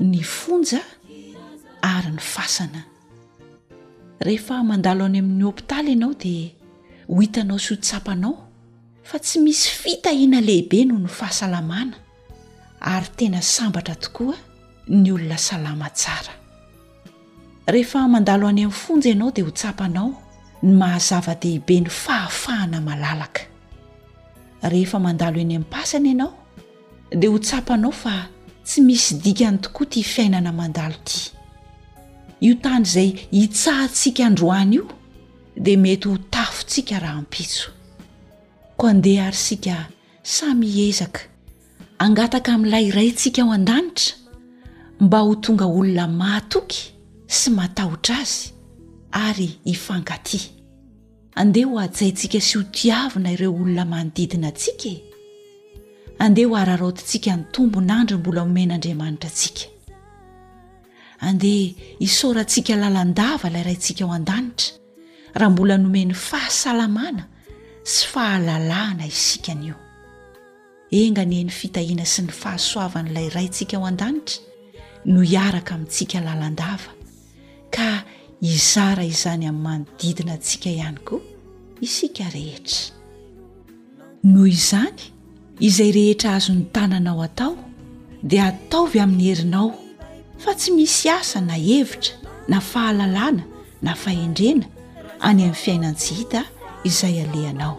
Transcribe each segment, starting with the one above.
ny fonja ary ny fasana rehefa mandalo any amin'ny hopitaly ianao dia ho hitanao sy ho tsapanao fa tsy misy fitahiana lehibe noho ny fahasalamana ary tena sambatra tokoa ny olona salama tsara rehefa mandalo any amin'ny fonja ianao dia ho tsapanao ny mahazava-dehibe ny fahafahana malalaka rehefa mandalo eny am-pasana ianao dia ho tsapanao fa tsy misy dikany tokoa ity fiainana mandalo ity. Io tany izay hitsahantsika androany io dia mety ho tafontsika rahampitso. Koa andeha ary isika samy hiezaka hangataka amin'ilay Raintsika ao an-danitra mba ho tonga olona mahatoky sy matahotra Azy ary hifankatia. Andeha ho hajaintsika sy ho tiavina ireo olona manodidina antsika e! Andeha ho hararaotintsika ny tombon'andry mbola omen'Andriamanitra antsika. Andeha hisaorantsika lalandava ilay Raintsika ao an-danitra raha mbola nomeny fahasalamana sy fahalalahana isika anio. Enga anie ny fitahiana sy ny fahasoavan'ilay Raintsika ao an-danitra no hiaraka amintsika lalandava. ka hizara izany amin'ny manodidina antsika ihany koa isika rehetra. Noho izany, izay rehetra azon'ny tananao atao dia ataovy amin'ny herinao fa tsy misy asa na hevitra na fahalalana na fahendrena any amin'ny fiainan-tsy hita izay alehanao.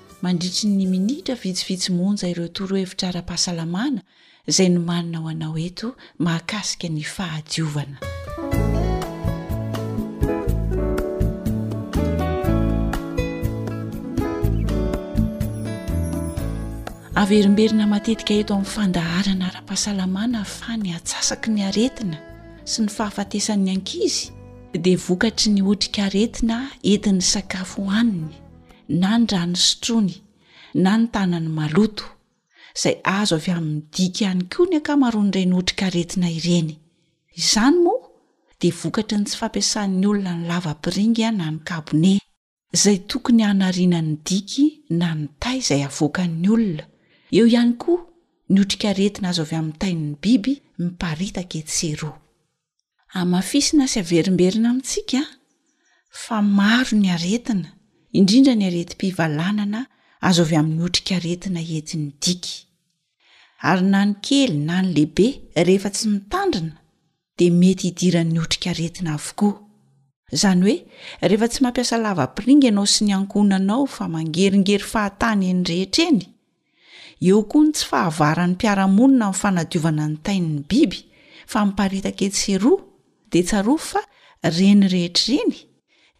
Mandritry ny minitra vitsivitsy monja ireo torohevitra ara-pahasalamana izay nomanina ho anao eto mahakasika ny fahadiovana. Averimberina matetika eto amin'ny fandaharana ara-pahasalamana fa ny atsasaky ny aretina sy ny fahafatesan'ny ankizy dia vokatry ny otrikaretina entin'ny sakafo hohaniny. na ny rano sotroiny na ny tanany maloto, izay azo avy amin'ny dika ihany koa ny ankamaroan'ireny otrikaretina ireny. Izany moa dia vokatry ny tsy fampiasan'ny olona ny lavapiringa na ny kabone, izay tokony hanariana ny diky na ny tay izay avoakan'ny olona, eo ihany koa ny otrikaretina azo avy amin'ny tain'ny biby miparitaka etsy sy eroa. Hamafisina sy averimberina amintsika fa maro ny aretina, indrindra ny aretim-pivalanana azo avy amin'ny otrikaretina entin'ny diky. Ary na ny kely na ny lehibe rehefa tsy mitandrina dia mety hidiran'ny otrikaretina avokoa. Izany hoe rehefa tsy mampiasa lava-piringa ianao sy ny ankohonanao fa mangeringery fahatany eny rehetra eny, Eo koa ny tsy fahavaran'ny mpiara-monina amin'ny fanadiovana ny tain'ny biby fa miparitaka etsy sy eroa dia tsarovy fa ireny rehetra ireny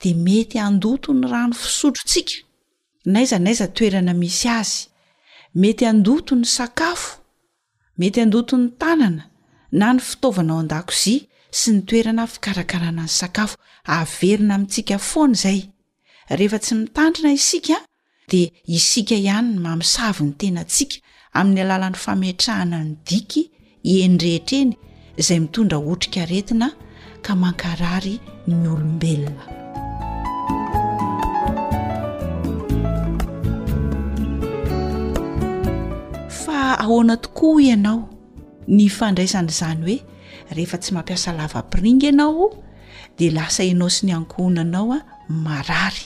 dia mety handoto ny rano fisotrotsika n'aiza n'aiza toerana misy azy, mety handoto ny sakafo, Mety handoto ny tanana na ny fitaovana ao an-dakozia sy ny toerana fikarakarana ny sakafo. Averina amintsika foana izay. Rehefa tsy mitandrina isika, dia isika ihany no mamosavy ny tenantsika amin'ny alalan'ny fametrahana ny diky eny rehetra eny, izay mitondra otrikaretina ka mankarary ny olombelona fa ahoana tokoa ianao ny fandraisana izany hoe rehefa tsy mampiasa lavapiringa ianao dia lasa ianao sy ny ankohonanao a marary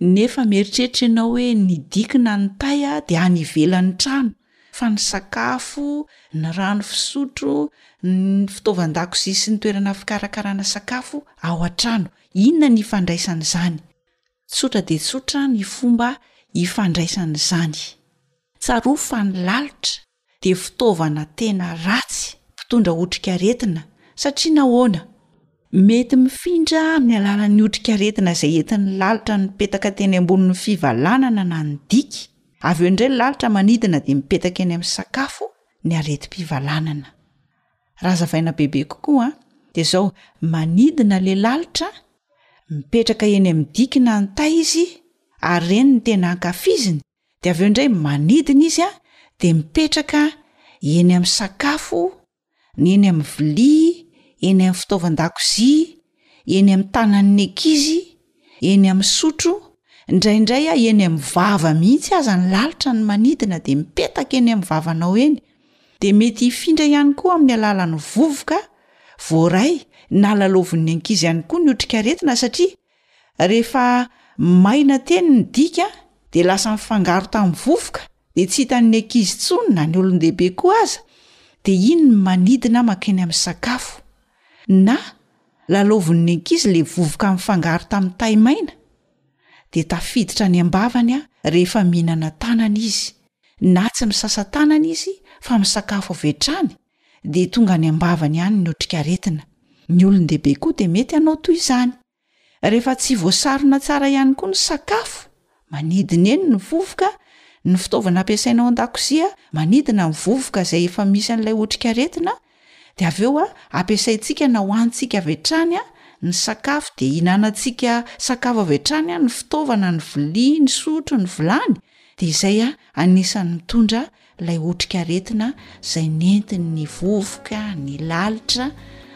nefa mieritreritra ianao hoe ny dikina ny tay a dia any ivelan'ny trano fa ny sakafo, ny rano fisotro, ny fitaovan-dakozia sy ny toerana fikarakarana sakafo ao an-trano. Inona ny ifandraisan'izany? Tsotra dia tsotra ny fomba ifandraisan'izany. Tsarovy fa ny lalitra dia fitaovana tena ratsy, mpitondra otrikaretina, satria nahoana? Mety mifindra amin'ny alalan'ny otrikaretina izay entin'ny lalitra nipetaka teny ambonin'ny fivalanana na ny diky. Avy eo indray ny lalitra manidina dia mipetaka eny amin'ny sakafo ny aretim-pivalanana. Raha azavaina bebe kokoa dia izao, manidina ilay lalitra, mipetraka eny amin'ny dikina ny tay izy ary ireny ny tena ankafiziny dia avy eo indray manidina izy dia mipetraka eny amin'ny sakafo ny eny amin'ny vilia, eny amin'ny fitaovan-dakozia, eny amin'ny tanan'ny ankizy, eny amin'ny sotro, indraindray aho eny amin'ny vava mihitsy aza ny lalitra ny manidina dia mipetaka eny amin'ny vavanao eny, dia mety hifindra ihany koa amin'ny alalan'ny vovoka voaray na lalaovin'ny ankizy ihany koa ny otrikaretina satria Rehefa maina teny ny dika dia lasa nifangaro tamin'ny vovoka dia tsy hitan'ny ankizy intsony na ny olon-dehibe koa aza, dia iny ny manidina mankeny amin'ny sakafo. Na, lalaovin'ny ankizy le vovoka nifangaro tamin'ny tay maina, dia tafiditra any am-bavany rehefa mihinana tanana izy, na tsy misasa-tanana izy fa misakafo avy hatrany dia tonga any am-bavany ihany ny otrikaretina. Ny olon-dehibe koa dia mety hanao toy izany. Rehefa tsy voasarona tsara ihany koa ny sakafo, manidina eny ny vovoka, ny fitaovana ampiasaina ao an-dakozia, manidina ny vovoka izay efa misy an'ilay otrikaretina, dia avy eo ampiasaintsika na hohanintsika avy hatrany ny sakafo, dia ihinanantsika sakafo avy hatrany ny fitaovana, ny vilia, ny sotro, ny vilany, dia izay anisan'ny mitondra ilay otrikaretina izay nentiny ny vovoka, ny lalitra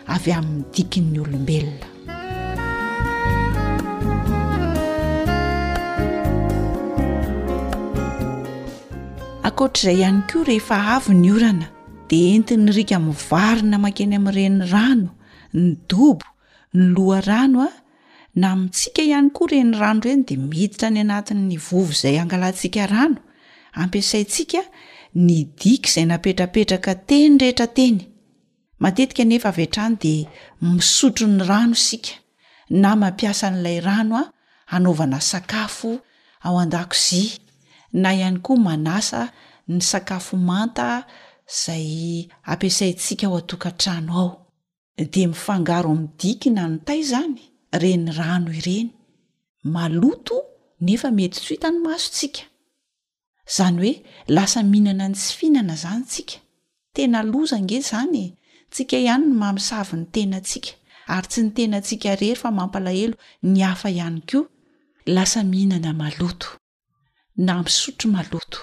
avy amin'ny dikin'ny olombelona. Ankoatr'izay ihany koa rehefa avy ny orana dia entin'ny riaka mivarina makeny amin'ny renirano, ny dobo ny loharano a, na amintsika ihany koa ireny rano ireny dia miditra any anatin'ny vovo izay angalantsika rano, ampiasaintsika ny diky izay napetrapetraka teny rehetra teny. Matetika anefa avy hatrany dia misotro ny rano isika na mampiasa an'ilay rano a hanaovana sakafo ao an-dakozia na ihany koa manasa ny sakafo manta izay ampiasaintsika ao an-tokantrano ao. dia mifangaro amin'ny diky na ny tay izany ireny rano ireny, maloto nefa mety tsy ho hitan'ny masontsika. Izany hoe lasa mihinana ny tsy fihinana izany isika. Tena loza ange izany e! Tsika ihany no mamosavy ny tenantsika, ary tsy ny tenantsika irery fa mampalahelo ny hafa ihany koa lasa mihinana maloto. na misotro maloto.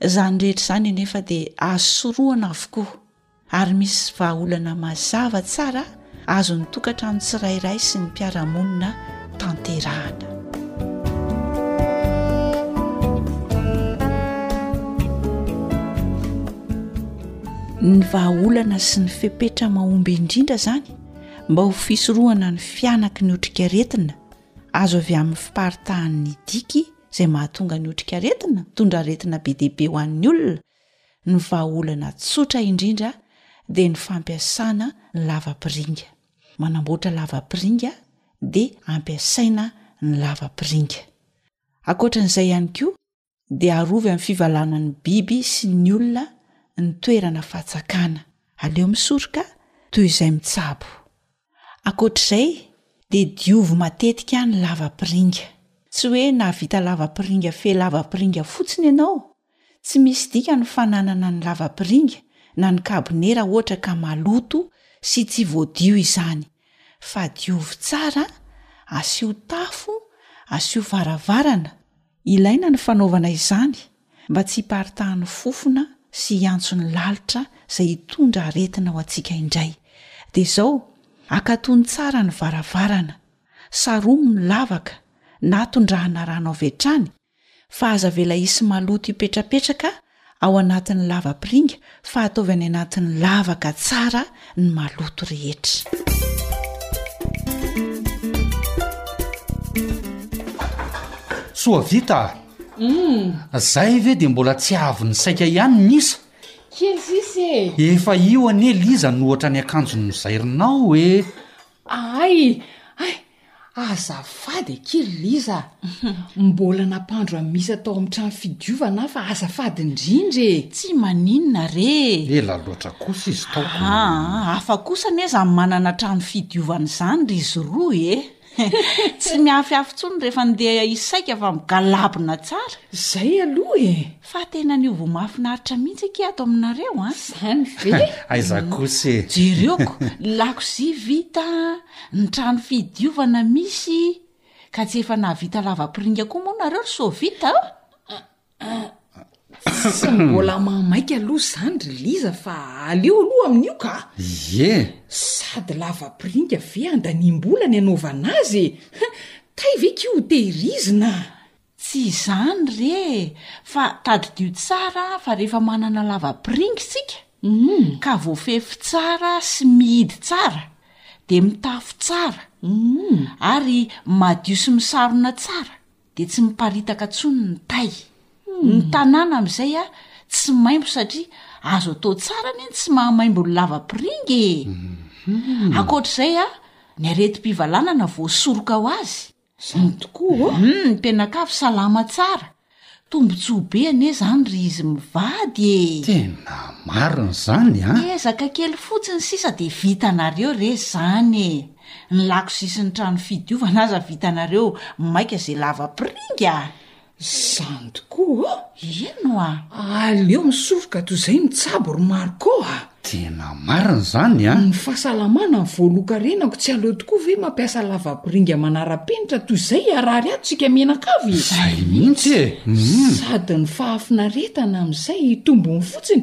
Izany rehetra izany anefa dia azo sorohana avokoa ary misy vahaolana mazava tsara azon'ny tokantrano tsirairay sy ny mpiara-monina tanterahana. Ny vahaolana sy ny fepetra mahomby indrindra izany mba ho fisorohana ny fianaky ny otrikaretina azo avy amin'ny fiparitahan' ny diky izay mahatonga ny otrikaretina mitondra aretina be dia be ho an'ny olona, ny vahaolana tsotra indrindra dia ny fampiasana ny lavapiringa. Manamboatra lavapiringa dia ampiasaina ny lavapiringa. Ankoatra an'izay ihany koa, dia arovy amin'ny fivalanan'ny biby sy ny olona ny toerana fatsakana aleo misoroka toy izay mitsabo ankoatr'izay dia diovy matetika ny lavapiringa tsy hoe nahavita lavapiringa fe lavapiringa fotsiny ianao tsy misy dika ny fananana ny lavapiringa na ny kabonera ohatra ka maloto sy tsy voadio izany fa diovy tsara asio tafo asio varavarana Ilaina ny fanaovana izany mba tsy hiparitahan'ny fofona sy hiantso ny lalitra izay hitondra aretina ho antsika indray. Dia izao, akatony tsara ny varavarana, saromy ny lavaka na tondrahana rano avy hatrany fa aza avela hisy maloto hipetrapetraka Ao anatin'ny lavapiringa fa ataovy any anatin'ny lavaka tsara ny maloto rehetra. Soa vita a! Uhm. Zay ve dia mbola tsy avy ny saika ihany ny isa? Kely sisa e! Efa io anie Liza no ohatra ny akanjon'ny zairinao e! Ahay! Hay! Azafady akia ry Liza a! Mbola nampandro an'i Misa tao amin'ny trano fidiovana aho fa azafady indrindra e! Tsy maninona re e! Ela loatra kosa izy tao ka! Aa, hafa kosa anie izany manana trano fidiovana izany ry izy roa e! Tsy mihafihafy intsony rehefa ndeha hisaika fa migalabona tsara! Izay aloha e! Fa tena an'io vao mahafinaritra mihitsy akia ato aminareo an! Izany ve? Aiza kosa e! Jereo ko, lakozia vita, Ny trano fidiovana misy ka tsy efa nahavita lavapiringa koa moa nareo ry sovita a mbola mamaika aloha zany ry liza fa aleo aloha amin'io ka ye sady lavapiringa ve andaniam-bola ny anaovana azy e tay ve ki ho tehirizina Tsy izany re e! Fa tadidio tsara fa rehefa manana lavapiringa isika ka voafefy tsara sy mihidy tsara dia mitafy tsara ary madio sy misarona tsara dia tsy miparitaka tsony ny tay. Ny tanàna amin'izay a tsy maimbo satria azo atao tsara anie ny tsy mahamaimbo ny lavapiringa e! Ankoatr'izay a, ny aretim-pivalanana voasoroka ho azy Zany tokoa ô! Humm ny mpianakavy salama tsara, tombotsoa be anie zany ry izy mivady e! Tena marina izany an! Ezaka kely fotsiny sisa dia vitanareo re zany e! Ny lakozisy ny trano fidiovana aza vitanareo maika ze lava piringa! Zany tokoa ô! Heno a! Aleo misoroka toy izay mitsabo ry Marco a! Tena marina izany a! Ny fahasalamana ny voalohan-karenako, tsy aleo tokoa ve mampiasa lavapiringa manara-penitra toy izay hiharary ato isika mianakavy e! Izay mihitsy e! Sady ny fahafinaretana amin'izay hitombony fotsiny.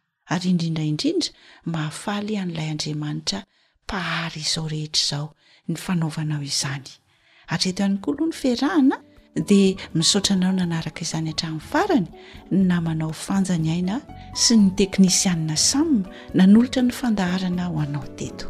ary indrindra indrindra mahafaly an'ilay Andriamanitra Mpahary izao rehetra izao ny fanaovanao izany. Hatreto ihany koa aloha ny fiarahana dia misaotra anao nanaraka izany hatramin'ny farany ny namanao Fanja ny Aina sy ny teknisianina Sam nanolotra ny fandaharana ho anao teto.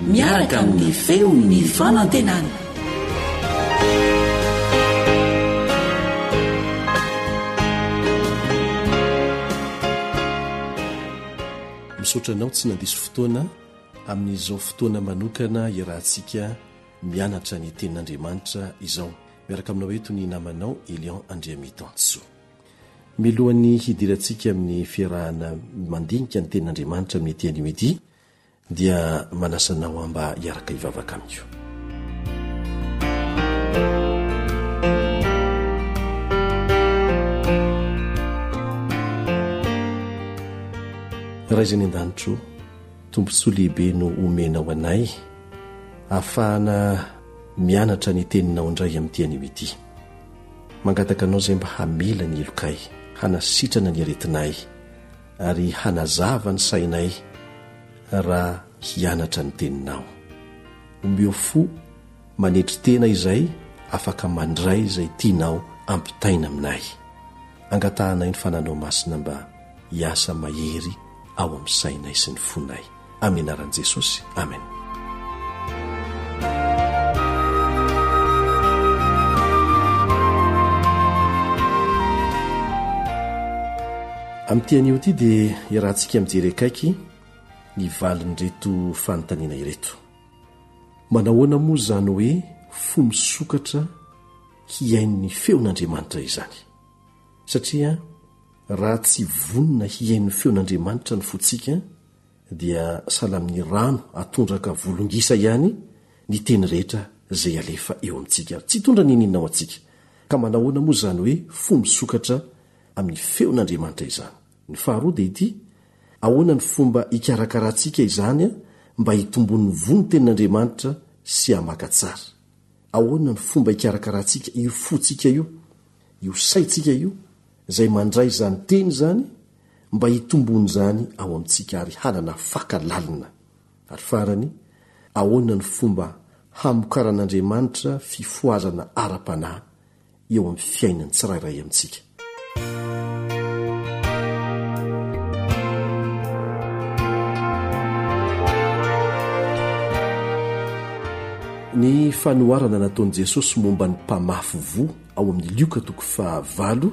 miaraka amin'ny feon'ny fanantenana. Misaotra anao tsy nandiso fotoana amin'izao fotoana manokana iarahantsika mianatra ny Tenin'Andriamanitra izao. Miaraka aminao eto ny namanao Elion Andriamitansoa. Milohan'ny hidirantsika amin'ny fiarahana mandinika ny Tenin'Andriamanitra amin'ity anio ity, dia manasa anao aho mba hiaraka hivavaka amiko. Ray izay ny an-danitro, tombontsoa lehibe no omenao anay ahafahana mianatra ny teninao indray amin'ity anio ity. Mangataka anao izay mba hamela ny helokay, hanasitrana ny aretinay. ary hanazava ny sainay raha hianatra ny Teninao. Omeo fo manetry tena izay afaka mandray izay tianao ampitaina aminay. Angatahanay ny Fananao Masina mba hiasa mahery ao amin'ny sainay sy ny fonay. amin'ny anaran'i Jesosy, amena. Amin'ity anio ity dia iarahantsika mijery akaiky ny valin'ireto fanontaniana ireto. Manahoana moa izany hoe fo misokatra hihaino ny feon'Andriamanitra izany? Satria raha tsy vonona hihaino ny feon'Andriamanitra ny fontsika, dia sahala amin'ny rano atondraka volongisa ihany ny teny rehetra izay alefa eo amintsika ary tsy hitondra n'inon'inona ho antsika. Ka manahoana moa izany hoe fo misokatra amin'ny feon'Andriamanitra izany? Ny faharoa dia ity, Ahoana ny fomba hikarakarantsika izany mba hitomboan'ny voa ny tenin'Andriamanitra sy hahamaka tsara? Ahoana ny fomba hikarakarantsika io fontsika io, io saintsika io, izay mandray izany teny izany mba hitombon'izany ao amintsika ary hanana faka lalina. Ary farany, ahoana ny fomba hamokaran'Andriamanitra fifohazana ara-panahy eo amin'ny fiainan'ny tsirairay amintsika? Ny fanoharana nataon'i Jesosy momba ny mpamafy voa ao amin'ny Lioka toko fahavalo,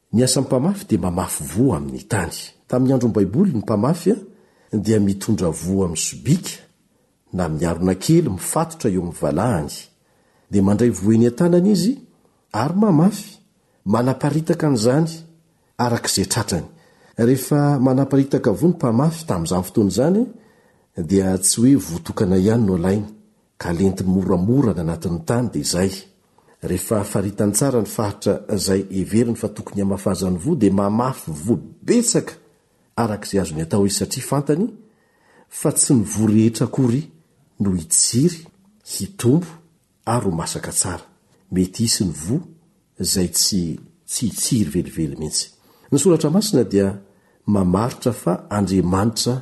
Ny asan'ny mpamafy dia mamafy voa amin'ny tany. Tamin'ny andron'ny Baiboly, ny mpamafy dia mitondra voa amin'ny sobika na amin'ny harona kely mifatotra eo amin'ny valahany. Dia mandray voa eny an-tanany izy ary mamafy, manaparitaka an'izany araka izay tratrany. Rehefa manaparitaka voa ny mpamafy tamin'izany fotoana izany, dia tsy hoe voa tokana ihany no alainy Ka lentiny moramora ny anatin'ny tany dia izay. Rehefa faritany tsara ny faritra izay heveriny fa tokony hamafazany voa dia mamafy voa betsaka araka izay azony atao izy satria fantany fa tsy ny voa rehetra akory no hitsiry, hitombo ary ho masaka tsara. Mety hisy ny voa izay tsy tsy hitsiry velively mihitsy. Ny soratra masina dia mamaritra fa Andriamanitra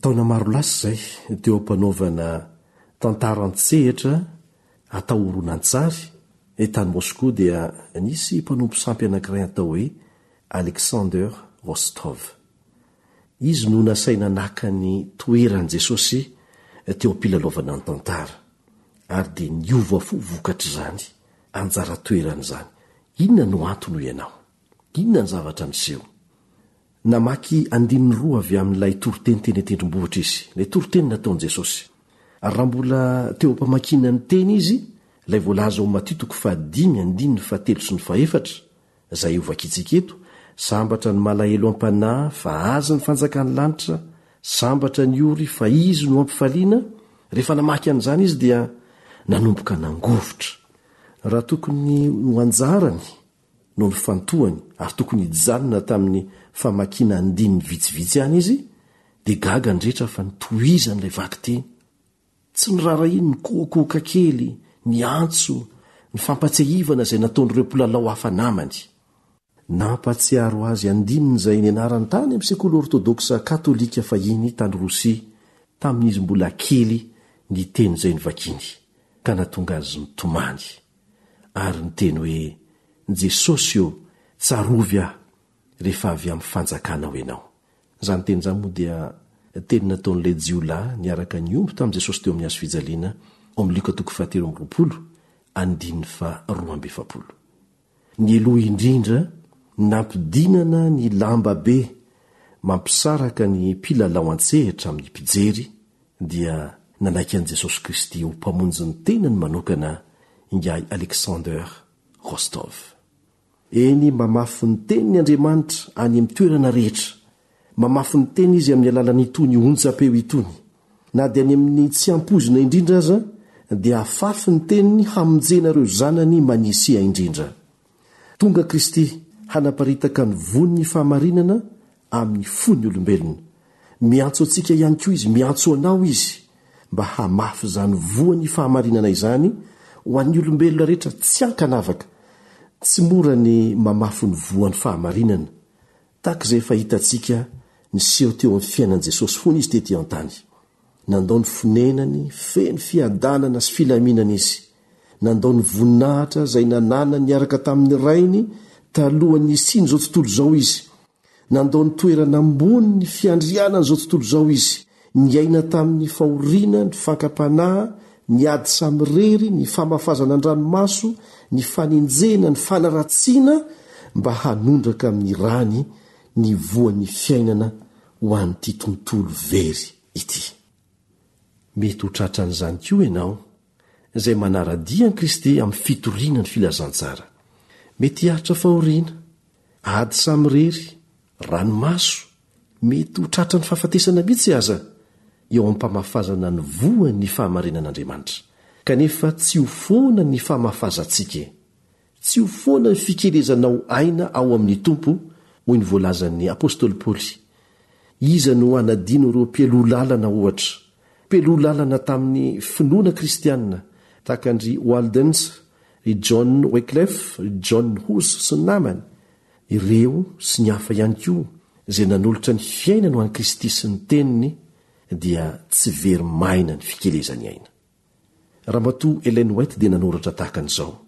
Taona maro lasa izay, teo am-panaovana tantara an-tsehatra atao horonantsary, tany Moscou, dia nisy mpanompo sampy anankiray atao hoe Alexander Rostov. Izy no nasaina naka ny toeran'i Jesosy teo am-pilalaovana ny tantara, ary dia niova fo vokatr'izany anjara toerany izany. Inona no antony hoy ianao? Inona ny zavatra niseho? Namaky andininy roa avy amin'ilay toriteny teny an-tendrombohitra izy, ilay toriteny nataon'i Jesosy. Ary raha mbola teo am-pamakiana ny Teny izy, ilay voalaza ao Matio toko fahadimy andininy fahatelo sy ny fahefatra, izay hovakintsika eto, Sambatra ny malahelo am-panahy, fa azy ny fanjakan'ny lanitra, sambatra ny ory, fa izy no ampifaliana, rehefa namaky an'izany izy dia nanomboka nangovitra. Raha tokony ho anjarany, no nifantohany ary tokony hijanona tamin'ny famakiana andininy vitsivitsy ihany izy dia gaga ny rehetra fa nitohizany ilay vakiteny. Tsy noraharahiany ny kohokohoka kely, ny antso, ny fampatsiahivana izay nataon'ireo mpilalao hafa namany. Nampahatsiaro azy andininy izay nianarany tany amin'ny sekoly ortodoksa katolika fahiny tany Rosia tamin'izy mbola kely ny teny izay novakiany ka nahatonga azy nitomany. ary niteny hoe, Jesosy ô, tsarovy aho rehefa avy amin'ny fanjakanao ianao. Izany teny izany moa dia teny nataon'ilay jiolahy niaraka nihombo tamin'i Jesosy teo amin'ny hazo fijaliana, ao amin'ny Lioka toko fahatelo amby roapolo, andininy faharoa amby efapolo. Ny aloha indrindra, nampidinana ny lamba be mampisaraka ny mpilalao an-tsehatra amin'ny mpijery, dia nanaiky an'i Jesosy Kristy ho Mpamonjin'ny tenany manokana Ingahy Alexander Rostov. Eny, mamafy ny Teniny Andriamanitra any amin'ny toerana rehetra. Mamafy ny Teniny Izy amin'ny alalan'itony onjam-peo itony. Na dia any amin'ny tsy ampoizina indrindra aza, dia afafy ny Teniny hamonjena ireo zanany maniasia indrindra. Tonga Kristy hanaparitaka ny von'ny fahamarinana amin'ny fon'ny olombelona. Miantso antsika ihany koa Izy, miantso anao Izy, mba hamafy izany voan'ny fahamarinana izany ho an'ny olombelona rehetra tsy ankanavaka. Tsy mora ny mamafy ny voan'ny fahamarinana. Tahaka izay efa hitantsika, niseho teo amin'ny fiainan'i Jesosy fony Izy tety an-tany. Nandao ny fonenany feno fiadanana sy filaminana izy. Nandao ny voninahitra izay nananany niaraka tamin'ny Rainy talohan'ny hisian'izao tontolo izao izy. Nandao ny toerana ambony ny fiandrianan'izao tontolo izao izy. Niaina tamin'ny fahoriana, ny fakam-panahy, ny ady samirery, ny famafazana an-dranomaso, ny fanenjehina, ny fanaratsiana, mba hanondraka amin'ny rany ny voan'ny fiainana ho an'ity tontolo very ity. Mety ho tratran'izany koa ianao, izay manara-dia an'i Kristy amin'ny fitoriana ny filazantsara. Mety hiaritra fahoriana, ady samirery, ranomaso, mety ho tratran'ny fahafatesana mihitsy aza, eo am-pamafazana ny voan'ny fahamarinan'Andriamanitra. Kanefa tsy ho foana ny famafazantsika e! Tsy ho foana ny fikelezanao aina ao amin'ny Tompo, hoy ny voalazan'ny apostoly Paoly. Iza no hanadino ireo mpialoha lalana, ohatra, mpialoha lalana tamin'ny finoana kristiana tahaka an-dry Waldens, ry John Wyclef, ry John Hus sy ny namany? Ireo sy ny hafa ihany koa izay nanolotra ny fiainany ho an'i Kristy sy ny Teniny dia tsy very maina ny fikelezany aina. Ramatoa Ellen White dia nanoratra tahaka an'izao,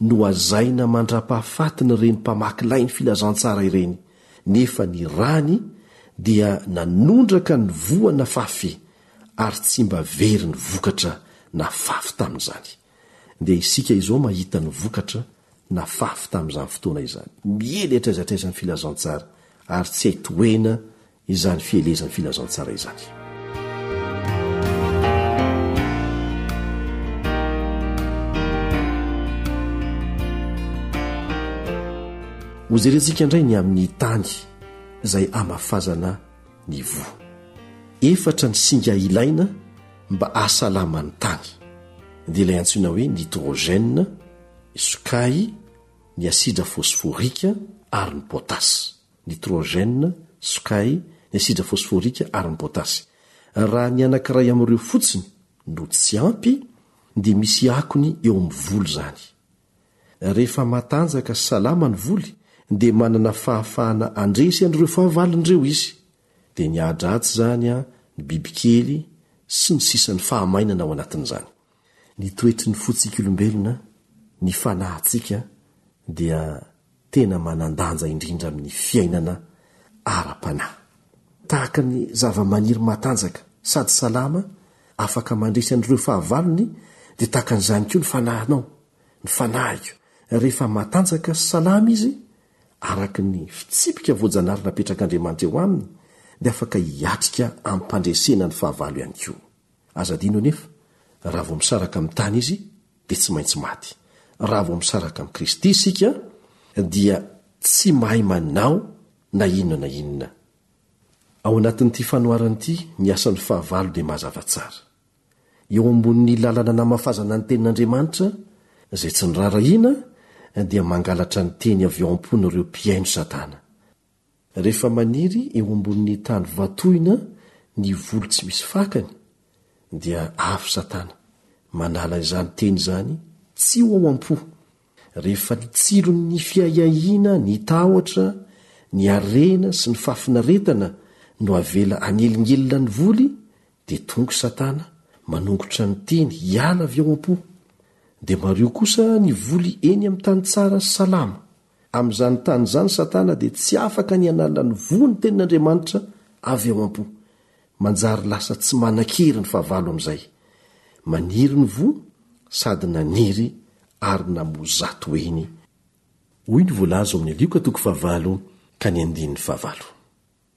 Nohazaina mandra-pahafaty ny reny mpamaky lay ny filazantsara ireny, nefa ny rany dia nanondraka ny voa nafafy ary tsy mba very ny vokatra nafafy tamin'izany. Dia isika izao mahita ny vokatra nafafy tamin'izany fotoana izany. Miely hatraiza hatraiza ny filazantsara, ary tsy hay tohena izany fielezan'ny filazantsara izany. Hojerentsika indray ny amin'ny tany izay hamafazana ny voa. Efatra ny singa ilaina mba hahasalaman'ny tany, dia ilay antsoina hoe nitrogène, ny sokay, ny asidra fôsfôrika ary ny pôtasy. nitrogène, sokay, ny asidra fôsfôrika ary ny pôtasy. Raha ny anankiray amin'ireo fotsiny no tsy ampy dia misy akony eo amin'ny volo izany. Rehefa matanjaka sy salama ny voly dia manana fahafahana handresy an'ireo fahavalony ireo izy. Dia ny ahidratsy izany, ny bibikely, sy ny sisa ny fahamainana ao anatin'izany. Ny toetry ny fotsik'olombelona, ny fanahintsika, dia tena manan-danja indrindra amin'ny fiainana ara-panahy. Tahaka ny zavamaniry matanjaka sady salama afaka mandresy an'ireo fahavalony dia tahaka an'izany koa ny fanahinao, ny fanahiko, rehefa matanjaka sy salama izy, araka ny fitsipika voajanahary napetrak'Andriamanitra eo aminy, dia afaka hiatrika amim-pandresena ny fahavalo ihany koa. Aza adino anefa, raha vao misaraka amin'ny tany izy, dia tsy maintsy maty. Raha vao misaraka amin'i Kristy isika, dia tsy mahay manao na inona na inona. Ao anatin'ity fanoharana ity, ny asan'ny fahavalo dia mazava tsara. Eo ambonin'ny lalana namafazana ny Tenin'Andriamanitra, izay tsy niraharahiana, dia mangalatra ny teny avy ao am-pon'ireo mpihaino Satana. Rehefa maniry eo ambonin'ny tany vatoina ny voly tsy misy fakany, dia avy Satana, manala izany teny izany tsy ho ao am-po, rehefa ny tsiron'ny fiahiahiana, ny tahotra, ny harena sy ny fahafinaretana no avela hanelingelina ny voly, dia tonga Satana, manongotra ny teny hiala avy ao am-po. Dia mario kosa ny voly eny amin'ny tany tsara sy salama. Amin'izany tany izany Satana dia tsy afaka ny hanala ny voa ny Tenin'Andriamanitra avy ao am-po. Manjary lasa tsy manan-kery ny fahavalo amin'izay. Maniry ny voa sady naniry ary namoa zato heny, hoy ny voalaza ao amin'ny Lioka toko fahavalo ka ny andininy fahavalo.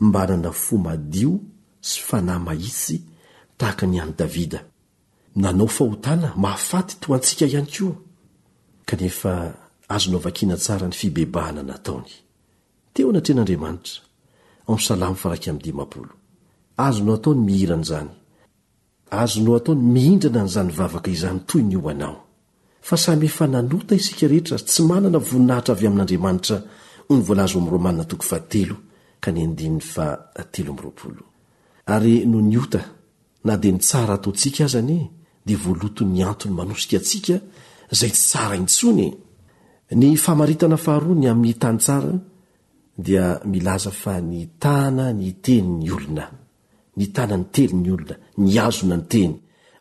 mba hanana fo madio sy fanahy mahitsy tahaka ny an'i Davida. Nanao fahotana mahafaty toa antsika ihany koa, kanefa azonao vakiana tsara ny fibebahana nataony. Teo anatrehan'Andriamanitra, ao amin'ny Salamo faha iraika amby dimampolo. Azonao atao ny mihira an'izany. Azonao atao ny mihindrana an'izany vavaka izany toy ny ho anao. Fa samy efa nanota isika rehetra ary tsy manana voninahitra avy amin'Andriamanitra, hoy ny voalaza ao amin'ny Romana toko fahatelo ka ny andininy fahatelo amby roapolo. Ary noho ny ota, na dia ny tsara ataontsika aza anie dia voaloton'ny antony manosika antsika izay tsy tsara intsony e! Ny famaritana faharoa ny amin'ny tany tsara dia milaza fa nitana ny tenin'ny olona. ny tanany telo ny olona nihazona ny teny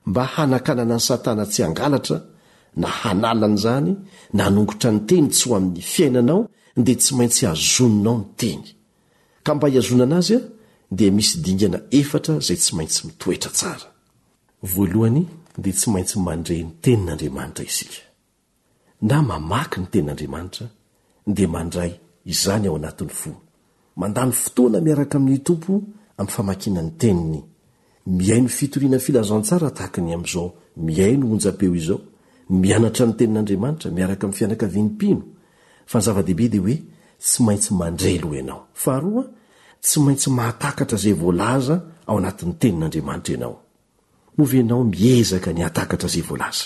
mba hanakanana an'i Satana tsy hangalatra na hanala an'izany nanongotra ny teny tsy ho amin'ny fiainanao dia tsy maintsy hazoninao ny teny. Ka mba hihazonana azy a dia misy dingana efatra izay tsy maintsy mitoetra tsara. Voalohany dia tsy maintsy mandre ny tenin'Andriamanitra isika. na mamaky ny Tenin'Andriamanitra dia mandray izany ao anatin'ny fo. Mandany fotoana miaraka amin'ny Tompo amin'ny famakiana ny Teniny. Mihaino fitoriana filazantsara tahaka ny amin'izao mihaino onjam-peo izao, mianatra ny Tenin'Andriamanitra miaraka amin'ny fianakaviany mpino, fa ny zava-dehibe dia hoe tsy maintsy mandre loha ianao. Faharoa, tsy maintsy mahatakatra izay voalaza ao anatin'ny Tenin'Andriamanitra ianao. Moa ve ianao miezaka ny hahatakatra izay voalaza?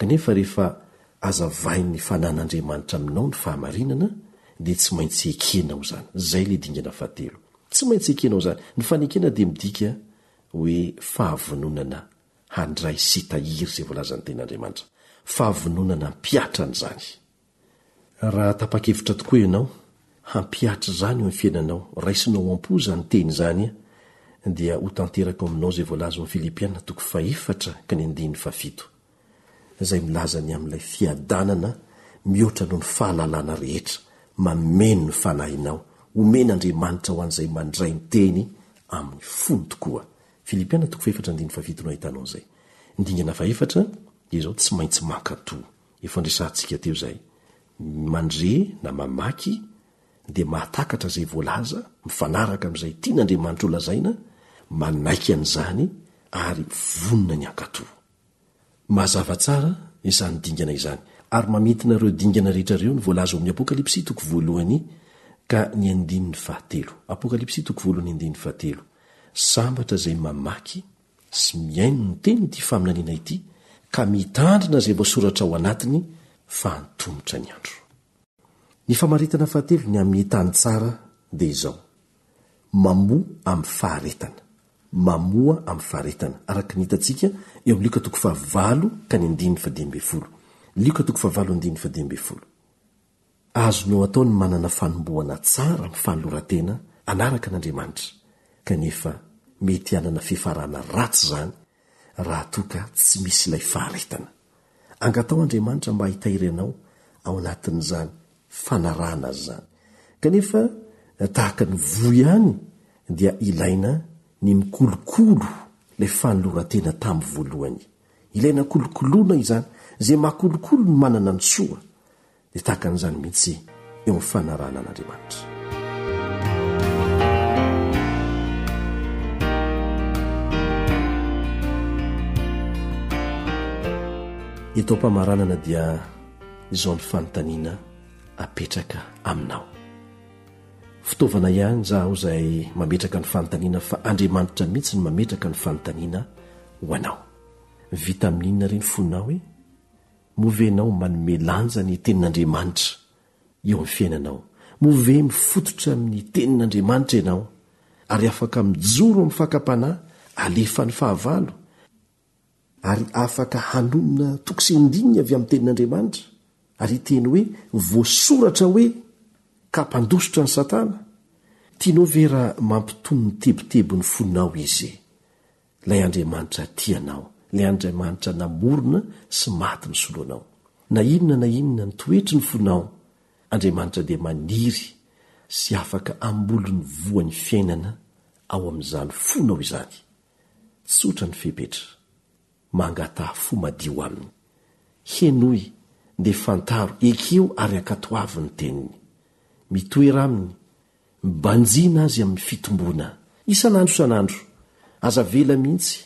Kanefa rehefa azavain'ny fanan'Andriamanitra aminao ny fahamarinana dia tsy maintsy ekenao izany. Izay ilay dingana fahatelo. Tsy maintsy ekenao izany. Ny fanekena dia midika hoe fahavononana handray sy hitahiry izay voalazan'ny tenin'Andriamanitra. Fahavononana hampihatra an'izany. Raha tapa-kevitra tokoa ianao hampihatra izany eo amin'ny fiainanao, raisinao am-po izany teny izany, dia hotanterako aminao izay voalaza ao amin'ny Filipiana toko fahefatra ka ny andininy fahafito, izay milaza ny amin'ilay fiadanana mihoatra noho ny fahalalana rehetra, mameno ny fanahinao, omen'Andriamanitra ho an'izay mandray ny teny amin'ny fony tokoa. Filipiana toko fahefatra andininy fahafito no ahitanao an'izay. Ny dingana fahefatra dia izao, tsy maintsy mankatò. Efa niresahantsika teo izay. Ny mandre na mamaky dia mahatakatra izay voalaza, mifanaraka amin'izay tian'Andriamanitra holazaina, manaiky an'izany ary vonona ny hankatò. Mazava tsara izany dingana izany ary mamintina ireo dingana rehetra ireo ny voalaza ao amin'ny Apokalypsy toko voalohany ka ny andininy fahatelo. Apokalypsy toko voalohany andininy fahatelo. Sambatra izay mamaky sy mihaino ny teny ity faminaniana ity ka mitandrina izay voasoratra ao anatiny fa antomotra ny andro. Ny famaritana fahatelo ny amin'ny tany tsara dia izao, mamoa amin'ny faharetana, mamoa amin'ny faharetana, araka ny hitantsika eo amin'ny Lioka toko fahavalo ka ny andininy fahadimy ambin'ny folo. Lioka toko fahavalo andininy fahadimy ambin'ny folo. Azonao atao ny manana fanombohana tsara amin'ny fanoloran-tena hanaraka an'Andriamanitra, kanefa mety hanana fiafarana ratsy izany raha toa ka tsy misy ilay faharetana. Angataho Andriamanitra mba hitahiry anao ao anatin'izany fanarahana Azy izany. Kanefa tahaka ny voa ihany dia ilaina ny mikolokolo ilay fanoloran-tena tamin'ny voalohany. Ilaina kolokoloana izany. Izay mahakolokolo no manana ny soa. Dia tahaka an'izany mihitsy eo amin'ny fanarahana an'Andriamanitra. Eto am-pamaranana dia izao ny fanontaniana apetraka aminao. Fitaovana ihany izaho izay mametraka ny fanontaniana fa Andriamanitra mihitsy no mametraka ny fanontaniana ho anao. Vita amin'inona re ny fonao e? Moa ve ianao manome lanja ny Tenin'Andriamanitra eo amin'ny fiainanao? Moa ve mifototra amin'ny Tenin'Andriamanitra ianao ary afaka mijoro amin'ny fakam-panahy alefan'ny fahavalo ary afaka hanonona toko sy andininy avy amin'ny Tenin'Andriamanitra ary hiteny hoe voasoratra hoe ka mpandositra ny Satana? Tianao ve raha mampitony ny tebitebin'ny fonao izy? Ilay Andriamanitra tia anao, ilay Andriamanitra namorona sy maty misolo anao. Na inona na inona ny toetry ny fonao, Andriamanitra dia maniry sy afaka hamboly ny voan'ny fiainana ao amin'izany fonao izany. Tsotra ny fepetra, mangataha fo madio Aminy. Henoy, dia fantaro, ekeo ary ankatoavy ny Teniny. Mitoera Aminy, Mibanjina azy amin'ny fitomboana. Isan'andro isan'andro. Aza avela mihitsy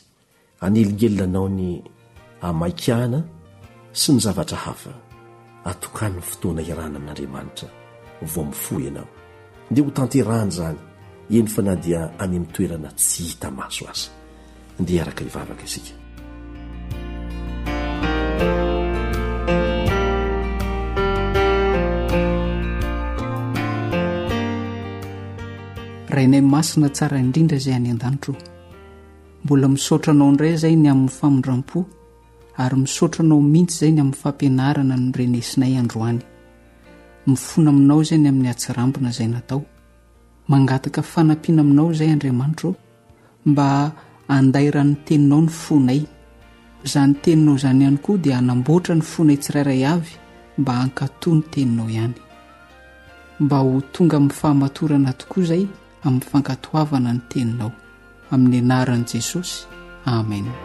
hanelingelina anao ny hamaikihana sy ny zavatra hafa. Atokano ny fotoana iarahana amin'Andriamanitra vao mifoha ianao. Ndeha hotanterahana izany, eny fa na dia any amin'ny toerana tsy hita maso aza. Andeha hiaraka hivavaka isika. Rainay masina tsara indrindra izay any an-danitro. Mbola misaotra anao indray izay ny amin'ny famindram-po ary misaotra anao mihitsy izay ny amin'ny fampianarana ny renesinay androany. Mifona aminao izay ny amin'ny hatsirambina izay natao. Mangataka fanampiana aminao izay Andriamanitro mba handairan'ny teninao ny fonay. Izany teninao izany ihany koa dia hanamboatra ny fonay tsirairay avy mba hankatò ny teninao ihany. Mba ho tonga amin'ny fahamatorana tokoa izay amin'ny fankatoavana ny teninao. Amin'ny anaran'i Jesosy, Amen.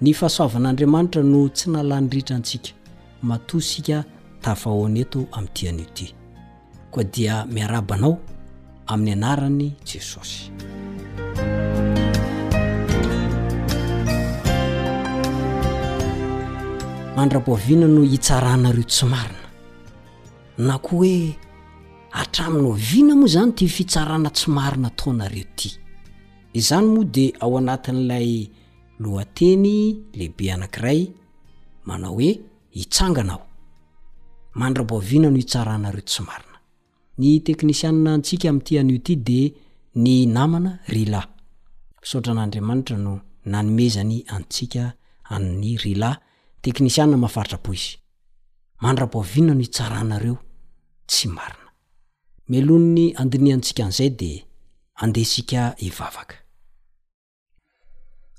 Ny fahasoavan'Andriamanitra no tsy nalany ritra antsika, matoa isika tafahaona eto amin'ity anio ity. Koa dia miarahaba anao amin'ny anaran'i Jesosy. Mandra-boaviana no hitsaranareo tsy marina, na koa hoe hatramin'ny oviana moa izany ity fitsarana tsy marina ataonareo ity. Izany moa dia ao anatin'ilay lohateny lehibe anankiray manao hoe hitsangana aho. Mandra-boaviana no hitsarana ireo tsy marina. Ny teknisianina antsika amin'ity anio ity dia ny namana Rila. Misaotra an'Andriamanitra no nanomezany antsika an'i Rila, teknisianina mafatrabo izy. Mandra-boaviana no hitsarana ireo tsy marina. Mialohan'ny handinihantsika an'izay dia andeha isika hivavaka.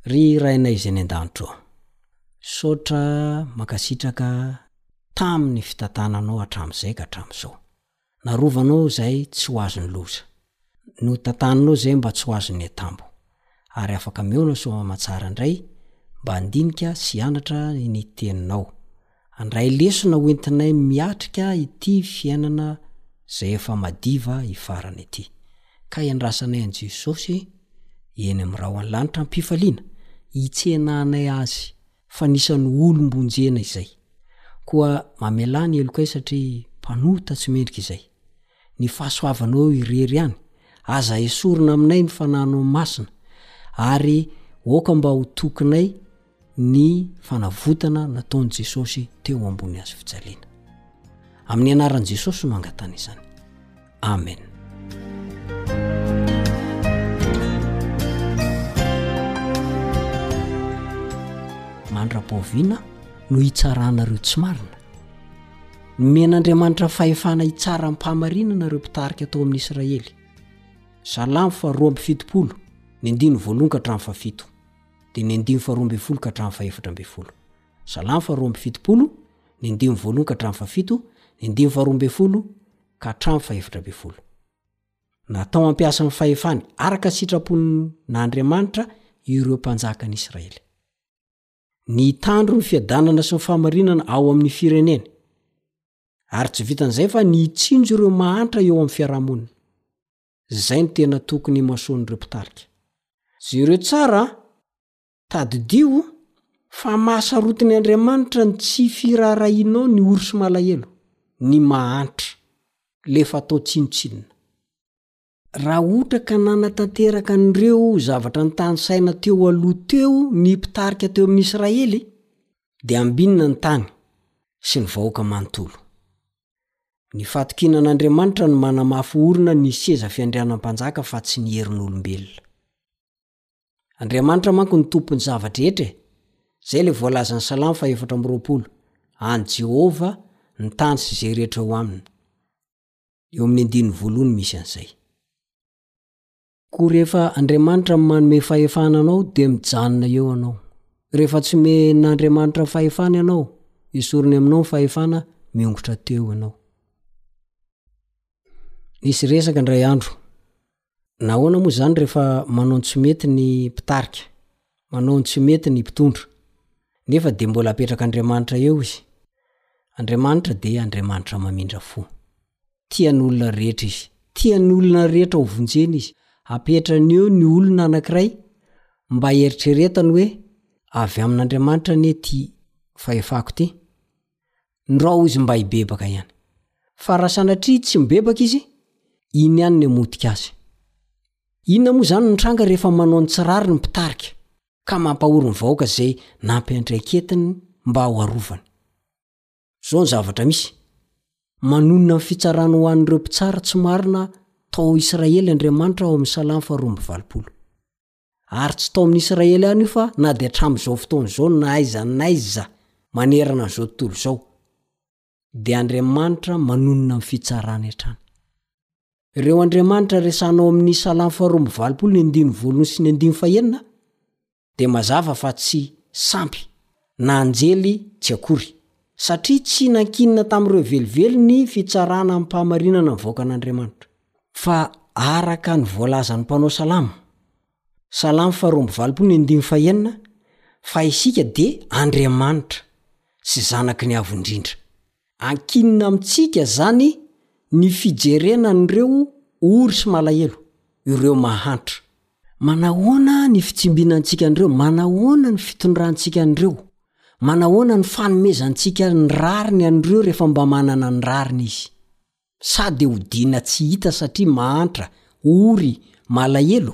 Ry Rainay izay any an-danitra ô, misaotra mankasitraka tamin'ny fitantananao hatramin'izay ka hatramin'izao. Narovanao izay tsy ho azon'ny loza. Notantaninao izay mba tsy ho azon'ny atambo. Ary afaka mihaona soamamantsara indray mba handinika sy hianatra ny Teninao. Handray lesona ho entinay miatrika ity fiainana izay efa madiva hifarana ity, ka hiandrasanay an'i Jesosy eny amin'ny rahon'ny lanitra am-pifaliana, hitsenahanay Azy fa anisan'ny olom-bonjena izay. Koa mamelà ny helokay satria mpanota tsy mendrika izay. ny fahasoavanao eo irery ihany, aza esorina aminay ny fanahinao masina, ary aoka mba ho tokinay ny fanavotana nataon'i Jesosy teo ambony hazo fijaliana. Amin'ny anaran'i Jesosy no angatana izany. Amen. Mandra-paoviana no hitsaranareo tsy marina? Nomen'Andriamanitra fahefana hitsara am-pahamarinana ireo mpitarika tao amin'ny Israely. Salamo fa roa amby fitopolo, ny andininy voalohany ka hatramin'ny fahafito, dia ny andininy faharoa ambin'ny folo ka hatramin'ny fahefatra ambin'ny folo. Salamo fa roa amby fitopolo, ny andininy voalohany ka hatramin'ny fahafito, ny andininy faharoa ambin'ny folo ka hatramin'ny fahefatra ambin'ny folo. Natao hampiasa ny fahefany araka ny sitrapon'Andriamanitra ireo mpanjakan'Israely. ny hitandro ny fiadanana sy ny fahamarinana ao amin'ny fireneny ary tsy vitan'izay fa ny hitsinjo ireo mahantra eo amin'ny fiarahamonina zay ny tena tokony imasoan'ireo mpitarika jereo tsara tadidio fa mahasarotiny andriamanitra ny tsy firaharahianao ny ory sy malahelo ny mahantra lefa atao tsinontsinona Raha ohatra ka nanatanteraka an'ireo zavatra nitanisaina teo aloha teo ny mpitarika teo amin'ny Israely, dia hambinina ny tany sy ny vahoaka manontolo. Ny fatokiana an'Andriamanitra no manamafy orina ny seza fiandrianam-panjaka fa tsy ny herin'olombelona. Andriamanitra manko no Tompon'ny zava-drehetra e! Izay ilay voalazan'ny Salamo fahefatra amby roapolo, An'i Jehovah ny tany sy izay rehetra eo aminy. Eo amin'ny andininy voalohany misy an'izay. Koa rehefa Andriamanitra no manome fahefana anao dia mijanona eo ianao. Rehefa tsy omen'Andriamanitra fahefana ianao, esoriny aminao ny fahefana, miongotra teo ianao. Nisy resaka indray andro, Nahoana moa izany rehefa manao ny tsy mety ny mpitarika, manao ny tsy mety ny mpitondra, nefa dia mbola apetrak'Andriamanitra eo Izy? Andriamanitra dia Andriamanitra mamindra fo. Tia ny olona rehetra Izy. Tia ny olona rehetra hovonjena Izy. Apetrany eo ny olona anankiray mba hieritreretany hoe, Avy amin'Andriamanitra anie ity fahefako ity? ndrao izy mba hibebaka ihany. Fa raha sanatria tsy mibebaka izy, iny ihany ny hamotika azy. Inona moa izany no tranga rehefa manao ny tsy rariny ny mpitarika, ka mampahory ny vahoaka izay nampiantraiketiny mba ho arovany? Izao ny zavatra misy, Manonona ny fitsarana ho an'ireo mpitsara tsy marina tao Israely Andriamanitra ao amin'ny Salamo faharoa amby valopolo. Ary tsy tao amin'ny Israely ihany io fa na dia hatramin'izao fotoana izao na aiza n'aiza manerana an'izao tontolo izao dia Andriamanitra manonona ny fitsarany hatrany. Ireo Andriamanitra resahanao amin'ny Salamo faharoa amby valopolo ny andininy voalohany sy ny andininy fahenina dia mazava fa tsy sampy na anjely tsy akory, satria tsy nankinina tamin'ireo velively ny fitsarana amim-pahamarinana nivoaka an'Andriamanitra. Fa araka ny voalazan'ny mpanao salamo, Salamo faha roa amby valopolo ny andininy faha enina, fa isika dia andriamanitra sy zanaky ny Avo Indrindra. Ankinina amintsika izany ny fijerena an'ireo ory sy malahelo, ireo mahantra. Manahoana ny fitsimbinantsika an'ireo? Manahoana ny fitondrantsika an'ireo? Manahoana ny fanomezantsika ny rariny an'ireo rehefa mba manana ny rariny izy? Sa dia hodiana tsy hita satria mahantra, ory, malahelo?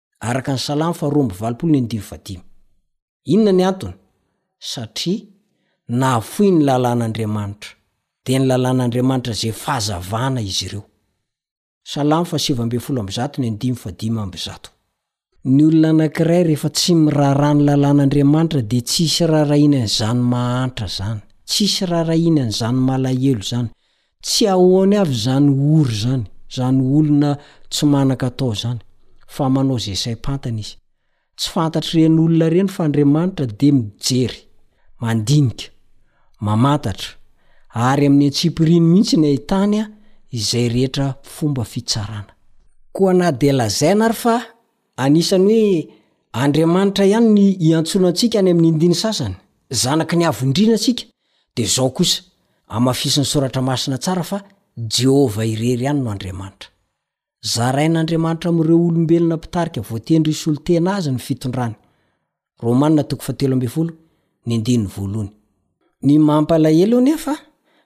araka ny Salamo faha roa amby valopolo ny andivo fahadimy. Inona ny antony? Satria nahafoy ny lalàn'Andriamanitra, dia ny lalàn'Andriamanitra izay fahazavana izy ireo. Salamo faha sivy ambin'ny folo amby zato ny andimy fahadimy amby zato. Ny olona anankiray rehefa tsy miraharaha ny lalàn'Andriamanitra dia tsisy raharahiana an'izany mahantra izany, tsisy raharahiana an'izany malahelo izany, Tsy ahoany avy zany ory zany, zany olona tsy manan-katao zany, fa manao ze saim-pantany izy. Tsy fantatr'ireny olona ireny fa Andriamanitra dia mijery, mandinika, mamantatra, ary amin'ny antsipiriany mihitsy ny ahitany izay rehetra fomba fitsarana. Koa na dia lazaina ary fa Anisan'ny hoe Andriamanitra ihany no iantsoana antsika any amin'ny ndiny sasany, zanaky ny Havondrina isika, dia izao kosa, amafisin'ny Soratra Masina tsara fa Jehovah irery ihany no Andriamanitra. Zarain'Andriamanitra amin'ireo olombelona mpitarika voatendry hisolo tena azy ny fitondrany. Romana toko fahatelo ambin'ny folo ny andininy voalohany. Ny mampalahelo anefa,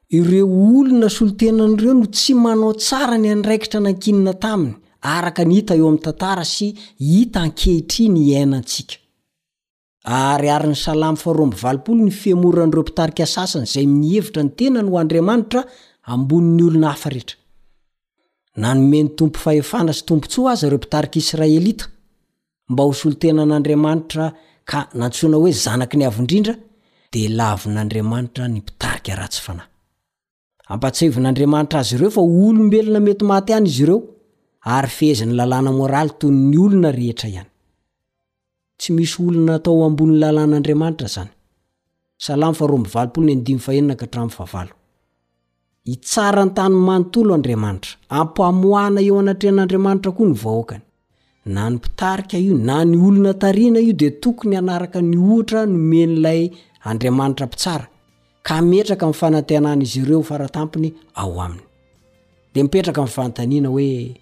ireo olona solontenany ireo no tsy manao tsara ny andraikitra nankinina taminy, araka ny hita eo amin'ny tantara sy hita ankehitriny iainantsika. Ahariharin'ny Salamo faharoa amby valopolo ny fihemoran'ireo mpitarika sasany izay mihevitra ny tenany ho andriamanitra ambonin'ny olona hafa rehetra. Nanome ny Tompo fahefana sy tombontsoa aza ireo mpitarika israelita mba ho solontena an'Andriamanitra ka nantsoina hoe zanaky ny Avo Indrindra, dia lavin'Andriamanitra ny mpitarika ratsy fanahy. Ampahatsiahivin'Andriamanitra azy ireo fa ho olombelona mety maty ihany izy ireo, ary fehezin'ny lalàna moraly toy ny olona rehetra ihany. Tsy misy olona atao ambony lalan' Andriamanitra zany. Salamo faharoa amby valopolo ny andininy fahenina ka hatramin'ny fahavalo. Hitsara ny tany manontolo Andriamanitra. Ampamoahana eo anatrehan' Andriamanitra koa ny vahoakany. Na ny mpitarika io na ny olona tarihina io dia tokony hanaraka ny ohatra nomen'ilay Andriamanitra mpitsara, ka hametraka ny fanantenan'izy ireo faratampony ao aminy. Dia mipetraka ny fanontaniana hoe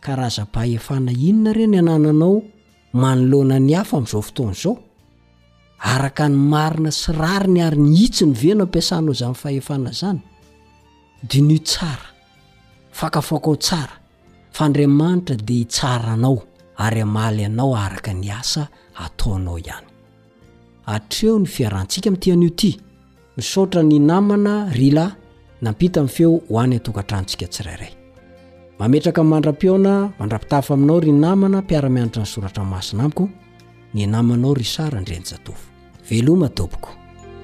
karazam-pahefana inona re ny anananao manoloana ny hafa amin'izao fotoana izao? Araka ny marina sy rariny ary ny hitsiny ve no ampiasanao izany fahefana izany? Diniho tsara, fakafakao tsara, fa Andriamanitra dia hitsara anao ary hamaly anao araka ny asa ataonao ihany. Hatreo ny fiarahantsika amin'ity anio ity. Misaotra ny namana Rila nampita ny feo ho any an-tokantranontsika tsirairay. Mametraka mandra-pihaona mandra-pitafa aminao ry namana mpiara-mianatra ny soratra masina amiko, ny namanao Richard Andrianjatovo. Veloma tompoko.